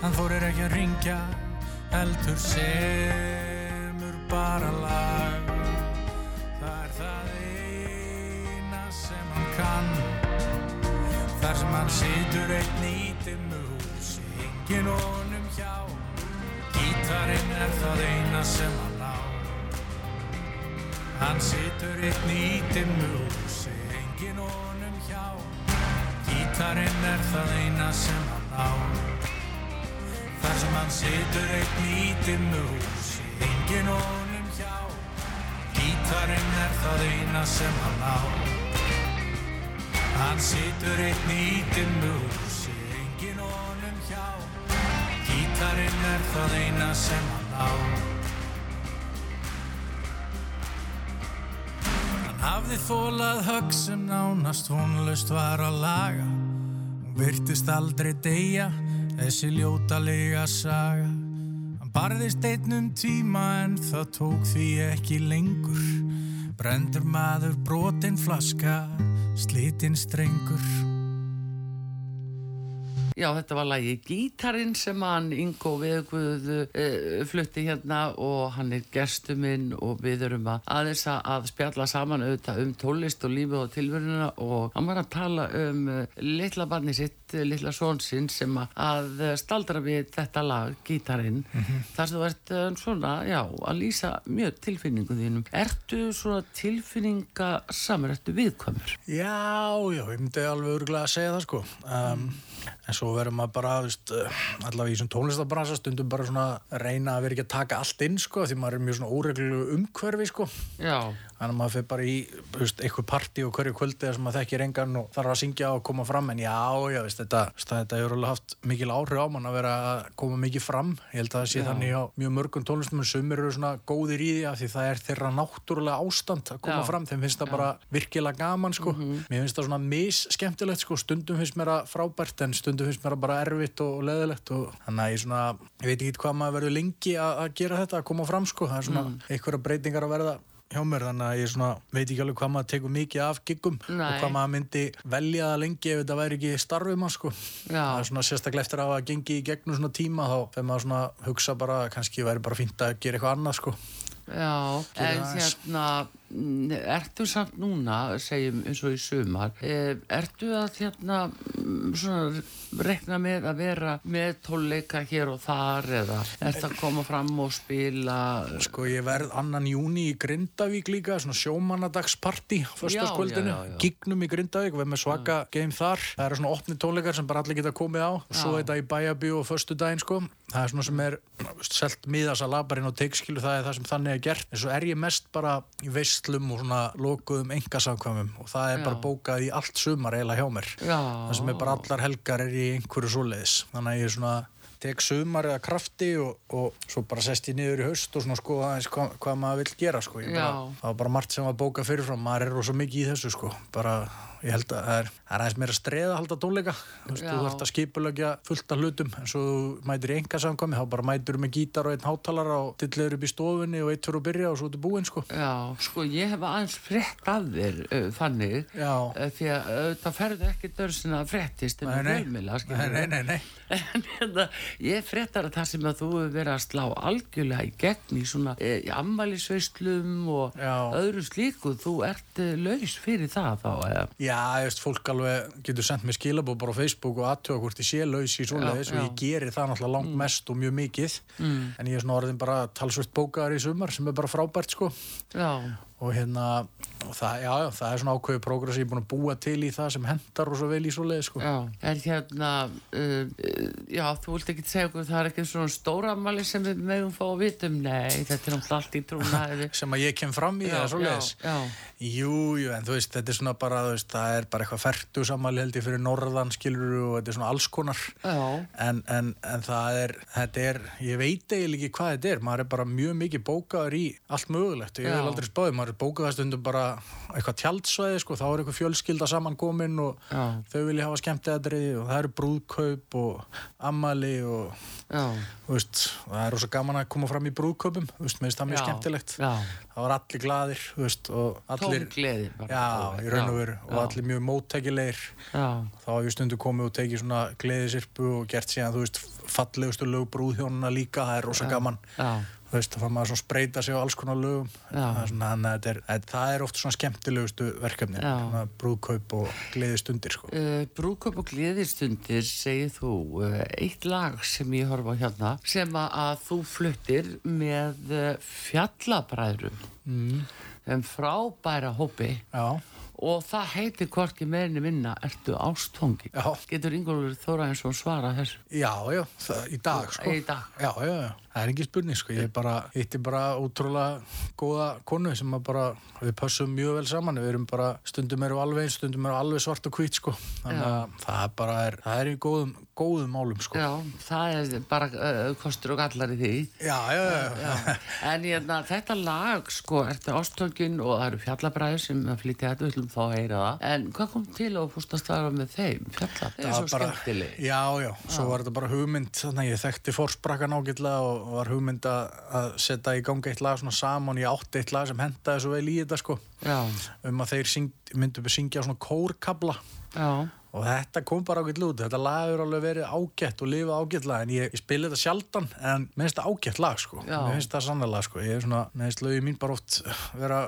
Hann þórir ekki að ringja Heldur semur bara lag. Það er það eina sem hann kann. Þar sem hann situr einn í engin honum hjá. Gítarinn er það eina sem hann á. Hann situr einn í dimmu húsi, engin honum hjá. Gítarinn er það eina sem hann á. Þar sem hann situr einn í dimmu húsi, engin honum hjá. Gítarinn er það eina sem hann á. Hann situr einn í dimmu húsi, Gítarinn er það eina sem hann á. Hann hafði þólað högg sem nánast vonlust var að laga. Hún virtist aldrei deyja, þessi ljótalega saga. Hann barðist einnum tíma en það tók því ekki lengur. Brendur maður brotinn flaska, slitinn strengur. Já, þetta var lagi Gítarinn sem hann Ingo Veðguð uh, flutti hérna og hann er gestu minn og við erum að aðeins að spjalla saman auðvitað um tólist og lífi og tilveruna og hann var að tala um uh, litla barni sitt, uh, litla són sinn sem að staldra við þetta lag, Gítarinn, mm -hmm. þar sem þú ert svona, já, að lýsa mjög tilfinningu þínum. Ertu svona tilfinningasamur, ertu viðkvæmur? Já, já, ég myndi alveg örgulega að segja það sko. Um, en svo verður maður bara, veist, allavega í þessum tónlistabransa stundum bara svona reyna að vera ekki að taka allt inn, sko, því maður er mjög svona óreglu umhverfi, sko. Já, Þannig að maður fyrir bara í, veist, eitthvað partí og hverju kvöldi sem maður þekkir engan og þarf að syngja og koma fram, en já, já, veist, þetta, þetta hefur alveg haft mikil áhrif á mann að vera að koma mikið fram. Ég held að það sé Já. þannig á mjög mörgum tónlistum, en sumir eru svona góðir í því af því það er þeirra náttúrulega ástand að koma Já. fram, þeim finnst það bara virkilega gaman, sko. Mér finnst það svona mis skemmtilegt, sko, stundum finnst mér það frábært en stundum finnst mér það bara erfitt og leðilegt og þannig að ég svona, ég sko. Hjá mér þannig að ég svona veit ekki alveg hvað maður tekur mikið af giggum Nei. og hvað maður myndi velja það lengi ef þetta væri ekki starfið maður sko Já. það er svona sérstaklega eftir að hafa gengið í gegnum svona tíma þá þegar maður svona hugsa bara kannski væri bara fínt að gera eitthvað annað sko já, en hérna, ertu samt núna, segjum eins og í sumar, eh, ertu að hérna, mm, svona, rekna með að vera með tónleika hér og þar eða ertu að koma fram og spila? Sko ég verð annan júni í Grindavík líka, svona sjómannadagsparti Já, fyrstaskvöldinu, gignum í Grindavík og við erum með svaka game þar. Það eru svona opni tónleikar sem bara allir geta komið á. Og svo Já. þetta í bæjabíu og förstu daginn sko. Það er svona sem er selt miðasala bara inn á teikskilu, það er það sem þannig er gert. En svo er ég mest bara í veistlum og svona lokuðum engasamkvæmum og það er Já. bara bókað í allt sumar eiginlega hjá mér. Já. það sem er bara allar helgar er í einhverju svoleiðis. Þannig að ég svona tek sumar eða krafti og, og svo bara sest ég niður í haust og svona sko aðeins hvað, hvað maður vill gera sko. Bara, það var bara margt sem var bókað fyrirfram. Maður er rosa mikið í þessu sko. Bara ég held að það er, það er aðeins meira streð að halda tónleika þú þarft að skipulegja fullt af hlutum en svo mætir í enga samkvæmi þá bara mætir með gítar og einn hátalara og dilliður upp í stofunni og eitt fyrir að byrja og svo ertu búinn sko Já, sko ég hef aðeins frétt af þér uh, þannig Já. uh, því að uh, það ferði ekki dörsin að fréttist um Nei, nei. fjölmila nei, nei, nei. En hérna, ég fréttar að það sem að þú hefur verið að slá algjörlega í gegn í svona e, í ammælisveislum og Já. öðru slíku, þú ert e, laus fyrir það þá eða? Já, ég veist, fólk alveg getur sendt mér skilabóð bara á Facebook og aðtöða hvort ég sé laus í svoleiðis og ég geri það náttúrulega langt mest og mjög mikið. En ég er svona orðin bara talsvöld bókaðar í sumar sem er bara frábært sko. Já, og hérna, og það, já, já, það er svona ákveðu prógress ég er búin að búa til í það sem hendar og svo vel í svoleiðis sko. Já, en hérna uh, já, þú vilt ekki segja okkur það er ekki svona stóra ammæli sem við megum fá að vitum, nei, þetta er náttúrulega allt í trúnaði. Sem að ég kem fram í Já, eða svoleiðis. já, já. Jú, jú, en þú veist, þetta er svona bara veist, það er bara eitthvað fertu sammæli held ég fyrir norðan skilur og þetta er svona alls konar. En, en, en það er, þetta er ég veit eiginlega ekki hvað þetta er. Maður er bara mjög mikið bókaður í allt mögulegt maður er bókaður stundum bara eitthvað tjaldsvæði, sko, þá er eitthvað fjölskylda saman komin og Já. þau vilja hafa skemmtiðadriði og það eru brúðkaup og ammali og veist, það er rosa gaman að koma fram í brúðkaupum, veist, það mjög Já. skemmtilegt. Já. það var allir glaðir, þú veist, og allir og veru og allir mjög móttækilegir. Þá hef ég stundu komið og tekið svona gleðisirpu og gert síðan, fallegustu lög brúðhjónuna líka, það er rosa gaman veist, þá fann maður svona spreyta sig á alls konar lögum Já. það er, svona, það er oft svona skemmtilegustu verkefni svona brúðkaup og gleðistundir sko. Uh, brúköp og gleðistundir segir þú uh, eitt lag sem ég horfa hérna sem að, þú fluttir með uh, fjallabræðrum mm. þeim frábæra hópi Já, og það heitir hvorki meirinni minna ertu ástfangi Já. getur Ingólfur Þóra eins og svara þessu já, já, það, í dag sko. Í dag. Já, já, já, það er ekki spurning sko. ég bara, hitti bara ótrúlega góða konu sem að bara við pössum mjög vel saman, við erum bara stundum eru alveg stundum eru alveg svart og hvít sko. þannig að það er bara er, það er í góðum, góðum málum sko. Já, það er bara uh, kostur og gallar í því já, já, já, Já. en hérna, þetta lag sko, ertu ástöngin og það eru fjallabræður sem að flytja þetta, við ætlum þá að heyra það. En hvað kom til að fórst að starfa með þeim? Fjallabræður, það er var bara- skemmtileg. Já, já, svo var þetta bara hugmynd þannig að ég þekkti fórsprakkan ágætlega og var hugmynd að að setja í gangi eitt lag svona saman, ég átti eitt lag sem hendaði svo vel í þetta sko. Já, um að þeir syng, myndu að syngja svona kórkabla. Já, og þetta kom bara ágætt lút þetta lag hefur alveg verið ágætt og lifað ágætlega en ég, ég spila þetta sjaldan en mér finnst það ágætt lag sko. Já. mér finnst það sannlega sko. Ég er svona, mér finnst lögin mín bara oft vera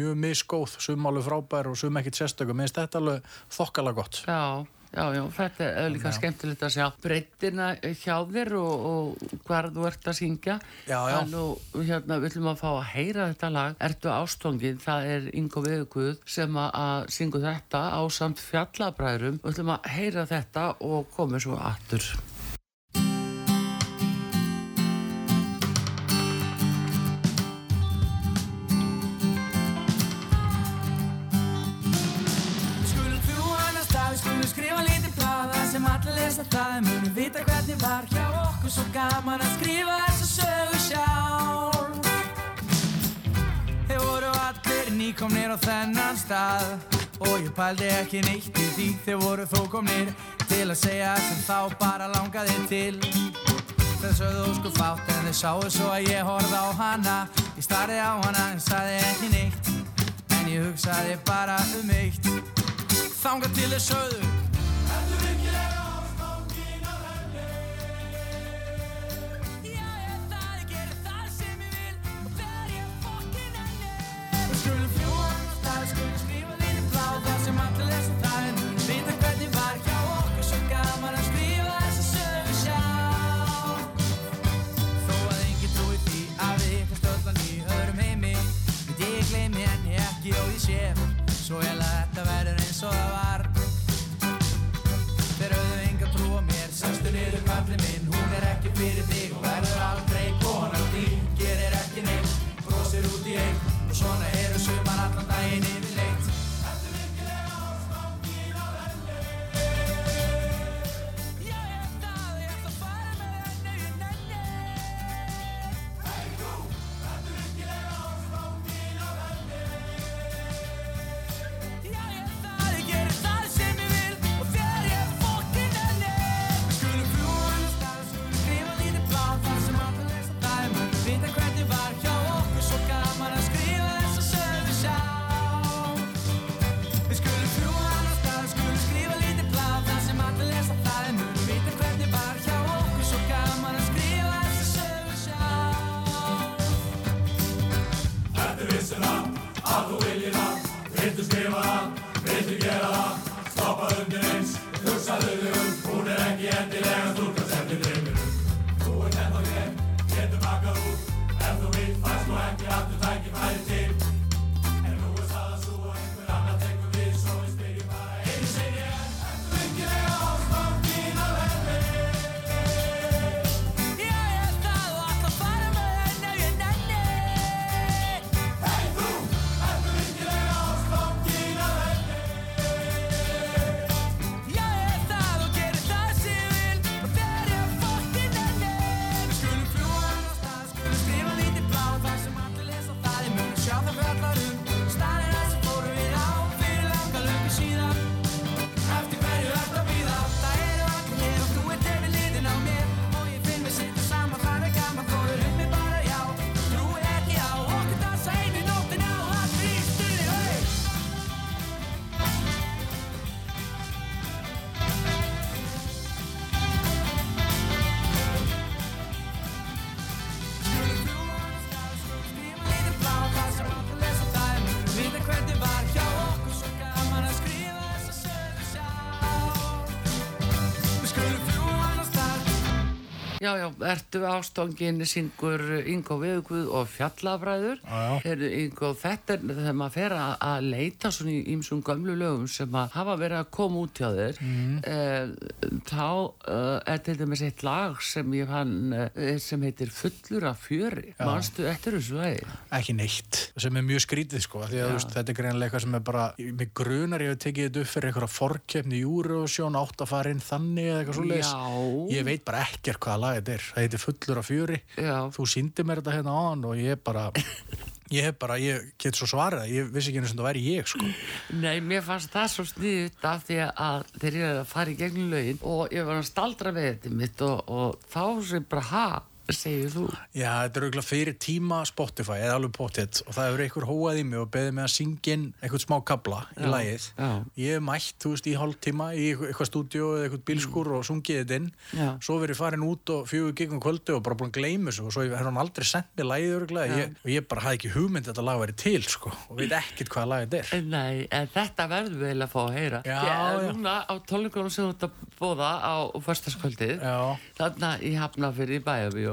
mjög misgóð sum alveg frábær og sum ekkit sérstöku mér finnst þetta alveg þokkala gott. Já Já, já, þetta er líka skemmtilegt að sjá breyttina hjá þér og, og hvar þú ert að syngja. Já, já. Þannig, hérna, við ætlum að fá að heyra þetta lag. Ertu ástofngin, það er Ingo Veðuguð sem að, syngu þetta á samt fjallabræðurum. Við ætlum að heyra þetta og komum svo aftur. Allir lesa það en munum vita hvernig var hjá okkur svo gaman að skrifa þessa sögu sjálf. Þeir voru allir nýkomnir á þennan stað og ég pældi ekki neitt í því þeir voru þó komnir til að segja sem þá bara langaði til. Þeir sögðu ósku fátt en þeir sáu svo að ég horfði á hana Ég starði á hana en sagði ekki neitt En ég hugsaði bara um eitt Þangað til þeir sögðu Já, já, ertu ástofngin syngur Ingo Veðuguð og já. Heyrðu, Ingo, þetta er þegar maður fer að, leita svona í ýmsum gömlu lögum sem að hafa verið að koma út hjá þér. Mm. þá uh, er til dæmis eitt lag sem ég fann uh, sem heitir Fullur af fjöri. Manstu eftir þessu lagi? ekki neitt sem er mjög skrítið sko að veist, þetta er greinlega eitthvað sem er bara mig grunar ég hef tekið þetta upp fyrir einhverja forkeppni Eurovision átt að fara inn þannig eða eitthvað svo Já. ég veit bara ekkert hvaða lag þetta er. Það heitir fullur af fjöri. Já. þú síndi mér þetta hérna áðan og ég bara ég bara, ég get svo svarið það, ég vissi ekki einu sem það væri ég sko. Nei, mér fannst það svo sniðut af því að þeir eru að fara í gegnum lögin og ég var að staldra við þetta mitt og, og þá sem bara, ha, segir þú? Já, þetta er auðvitað fyrir tíma Spotify eða alveg pottet og það hefur einhver hóað í mig og beðið mig að syngja eitthvað smá kabla í Já, lagið. já. Ég hef mætt, þú veist, í hálftíma í eitthvað- stúdíu eða eitthvað bílskur og sungið þetta inn. Já. Svo verið farin út og fjögur gigum kvöldu og bara búin að gleyma þessu og svo hefur hann aldrei sendt mér lagið ég, og ég bara hafði ekki hugmynd að þetta lag væri til, sko, og veit ekkert hvaða lagið þetta er. Nei, en þetta verður við að fá að heyra. Já, já. Núna á tónleikunum sem þú ert að bóða á förstaskvöldið, þarna í Hafnafyrir í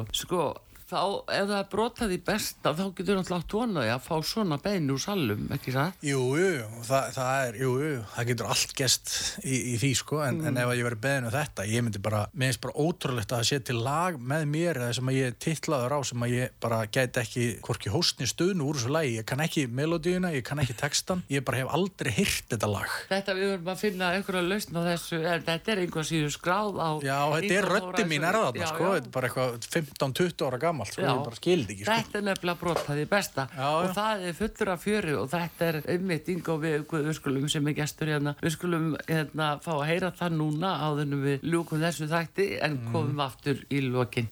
Bæjabíu, sko, þá ef það brotað í besta, þá getur átt vonaði að fá svona bein úr salum, ekki það? Jú, jú, það, það er, jú, jú, það getur allt gest í, í því, sko, en, en ef ég verið beðin um þetta, ég myndi bara, mér finnst bara ótrúlegt að það sé til lag með mér eða sem að ég titlaður á sem að ég bara gæti ekki, hvorki hóstni stuðnu úr þessu lagi, ég kann ekki melodíuna, ég kann ekki textan, ég bara hef aldrei hýrt þetta lag. Þetta við verðum að finna einhverja lausn á þessu, en þetta er einhver síður skráð á... Já, þetta er röddi mín er þarna, Já, sko, þetta er bara eitthvað 15-20 ára gamalt, sko, Já. ég bara skildi ekki, sko. Þetta er nefnilega brotað í besta Já, já. og það er fullur af fjöri og þetta er einmitt Ingo við, við skulum sem er gestur hérna við skulum hérna fá að heyra það núna áðurnum við ljúkum þessu þætti en Mm. komum aftur í lokin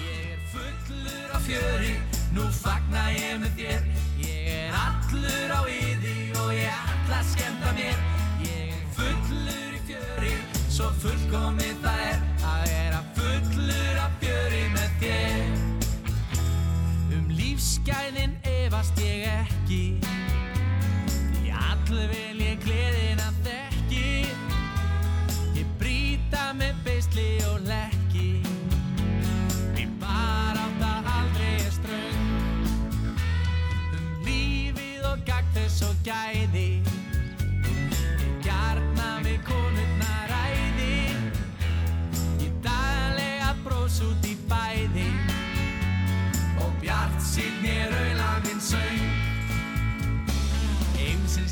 Ég er fullur af fjöri, nú fagna ég með þér Ég er allur á yði og ég ætla að skemmta mér fullkomið það er Að vera fullur af fjöri með þér. Um lífsgæðin efast ég ekki. Því allir vil ég gleðin að þekki. Ég brýta með beisli og lekki Því bara átt að aldrei er ströng. Um lífið og gagn þess og gæði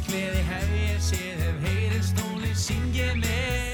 gleði hef ég séð hef heyrið stóli syngið með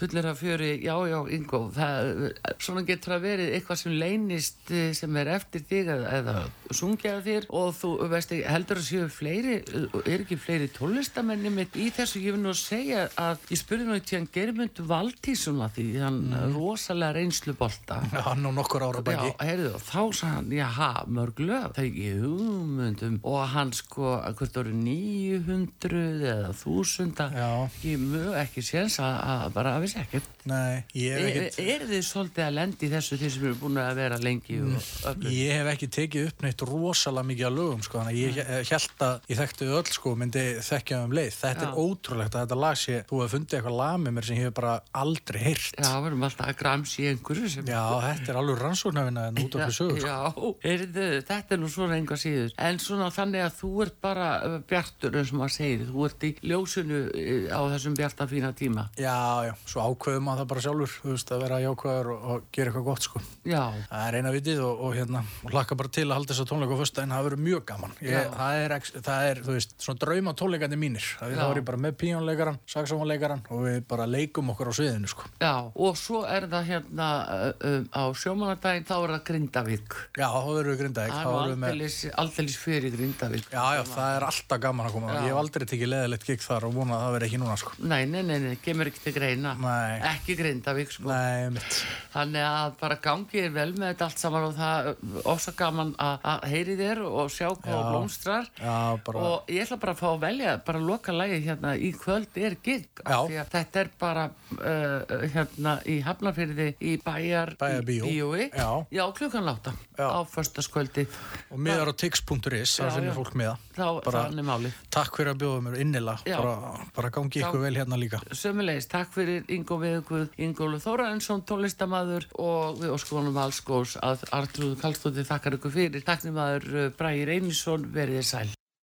Fullir af fjöri, já, já, það, svona getur að verið eitthvað sem leynist eh, sem er eftir þig eða, eða sungjaða þér og þú, veist, heldur að séu fleiri, er ekki fleiri tólestamenni mitt í þessu, ég vil nú segja að ég spurði nú í tíðan Germund Valtísson að því, hann rosalega reynslu bolta. Já, hann á nokkur ára bæki. Já, heyrðu, og þá sagði hann, jaha, mörg lög, það er ekki hugmyndum og hann sko, hvert voru 900 eða 1000 Já. ekki mjög, ekki séns að bara að dæmis ekkert. Nei, ég hef Er, ekkert er þið svolítið að lendi þessu þeir sem eru búin að vera lengi og öllu? Ég hef ekki tekið upp neitt rosalega mikið að lögum sko, ég held að ég þekkti öll sko, myndi þekkja um leið. Þetta Já. er ótrúlegt að þetta lag sé, þú hefur fundið eitthvað lag með mér sem ég hef bara aldrei heyrt. Já, við erum alltaf að gramsi í einhverju sem... Já, þetta er alveg rannsóknarvinna en út af sögur. sko. Já, þetta er nú svona enga síður. En svona þannig að þú ert bara uh, bjartur eins og maður segir. Tíma. Já, já, svo ákveðum maður það bara sjálfur, veist, að vera jákvæður og, og gera eitthvað gott sko. Það er eina vitið og, og hérna, og hlakka bara til að halda þess að tónleika á föstudaginn, það verður mjög gaman. Ég, það, er, það er, þú veist, svona drauma tónleikandi mínir. Það er ég bara með píjónleikaran, saxofónleikaran og við bara leikum okkur á sviðinu sko. já, og svo er það hérna um, á sjómanardaginn, þá er það Grindavík. Já, þá verður við verður aldeilis, aldeilis fyrir Grindavík. Já, já, það er alltaf gaman að koma. Já. Ég hef aldrei tekið leðilegt gig þar og vonað að það verði ekki núna sko. Nei, nei, nei, nei, kemur ekki til greina. Nei. Ekki Grindavík, sko. Nei. Þannig að bara gangi er vel með þetta allt saman og það er ofsa gaman að heyri þér og sjá hvað blómstrar Já, bara... og ég ætla bara að fá að velja bara að loka lægi hérna í kvöld er gig þetta er bara uh, hérna í Hafnarfyrði í bæjar Bæjarbíó. bíói Já. Já, klukkan láta á förstaskvöldi Og miðar á tix.is, það finnir fólk miða. þá Bara- þannig málið Takk fyrir að bjóða mér innila, bara, bara gangi ykkur vel hérna líka. Sömulegis, takk fyrir Ingo Viðguð, Ingólu Þórarensson, tónlistamæður og við óskonum allskós að Artrúð Kallstóttir þakkar ykkur fyrir. Takknumæður Bræði Reynisson, verið þið sæl.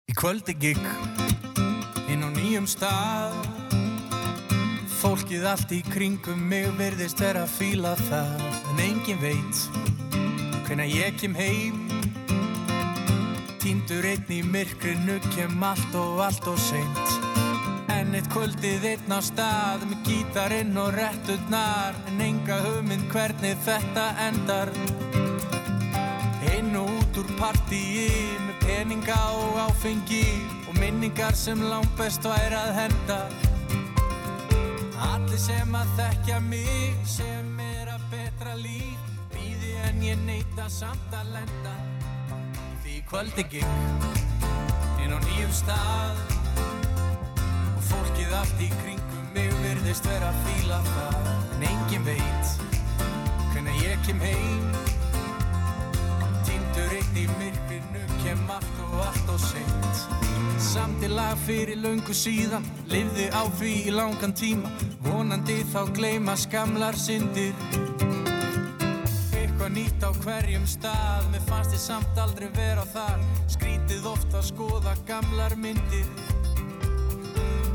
Í kvöldi gikk inn á nýjum stað Fólkið allt í kringum mig virðist vera að fíla það En engin veit hvenær ég kem heim Týndur einn í myrkrinu kem allt og allt og seint En eitt kvöldið einn á stað með gítarinn og retturnar En enga hugmynd hvernig þetta endar Inn og út úr partíi með peninga og áfengi og minningar sem langt best væri að henda. Allir sem að þekkja mig sem er að betra líf býði en ég neita samt að lenda. Því kvöldi gikk inn á nýjum stað fólkið allt í kringum mig virðist vera að fíla það. En engin veit hvenær ég kem heim. Týndur einn í myrkrinu kem allt og allt og seint. Samti lag fyrir löngu síðan Livði á því í langan tíma. Vonandi þá gleyma skamlar syndir. Eitthvað nýtt á hverjum stað Mér fannst ég samt aldrei vera þar. Skrítið oft að skoða gamlar myndir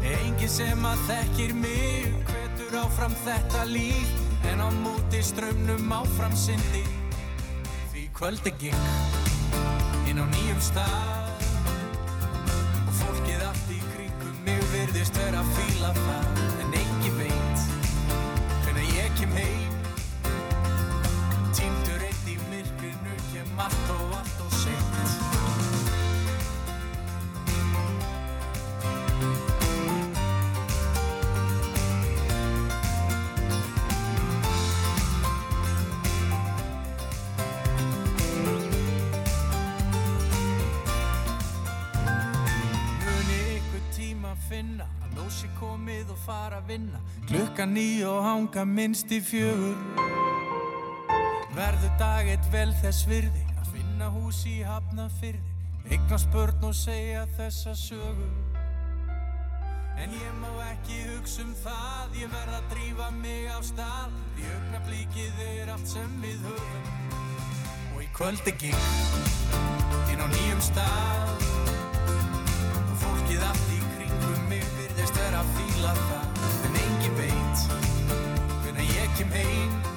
Engin sem að þekkir mig Hvetur áfram þetta líf. En á móti strömmnum áfram syndir Því kvöldi gikk inn á nýjum stað. Og fólkið allt í kringum mig virðist vera að fíla það. En engin veit hvenær ég kem heim. Týndur einn í myrkrinu kem allt og vinna. Klukkan ný og hanga minnst í fjögur. Verður dag eitt vel þess virði að finna hús í hafna fyrði Eignast börn og segja þessa sögu. En ég má ekki hugsa um það, ég verð að drífa mig á stað. Því augnablíkið er allt sem við höfum. Og í kvöldi gikk inn á nýjum stað. Og fólkið allt í virðist vera að fíla það en engin veit hvenær ég kem heim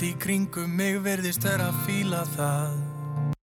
allt í kringum mig verðist vera að fíla það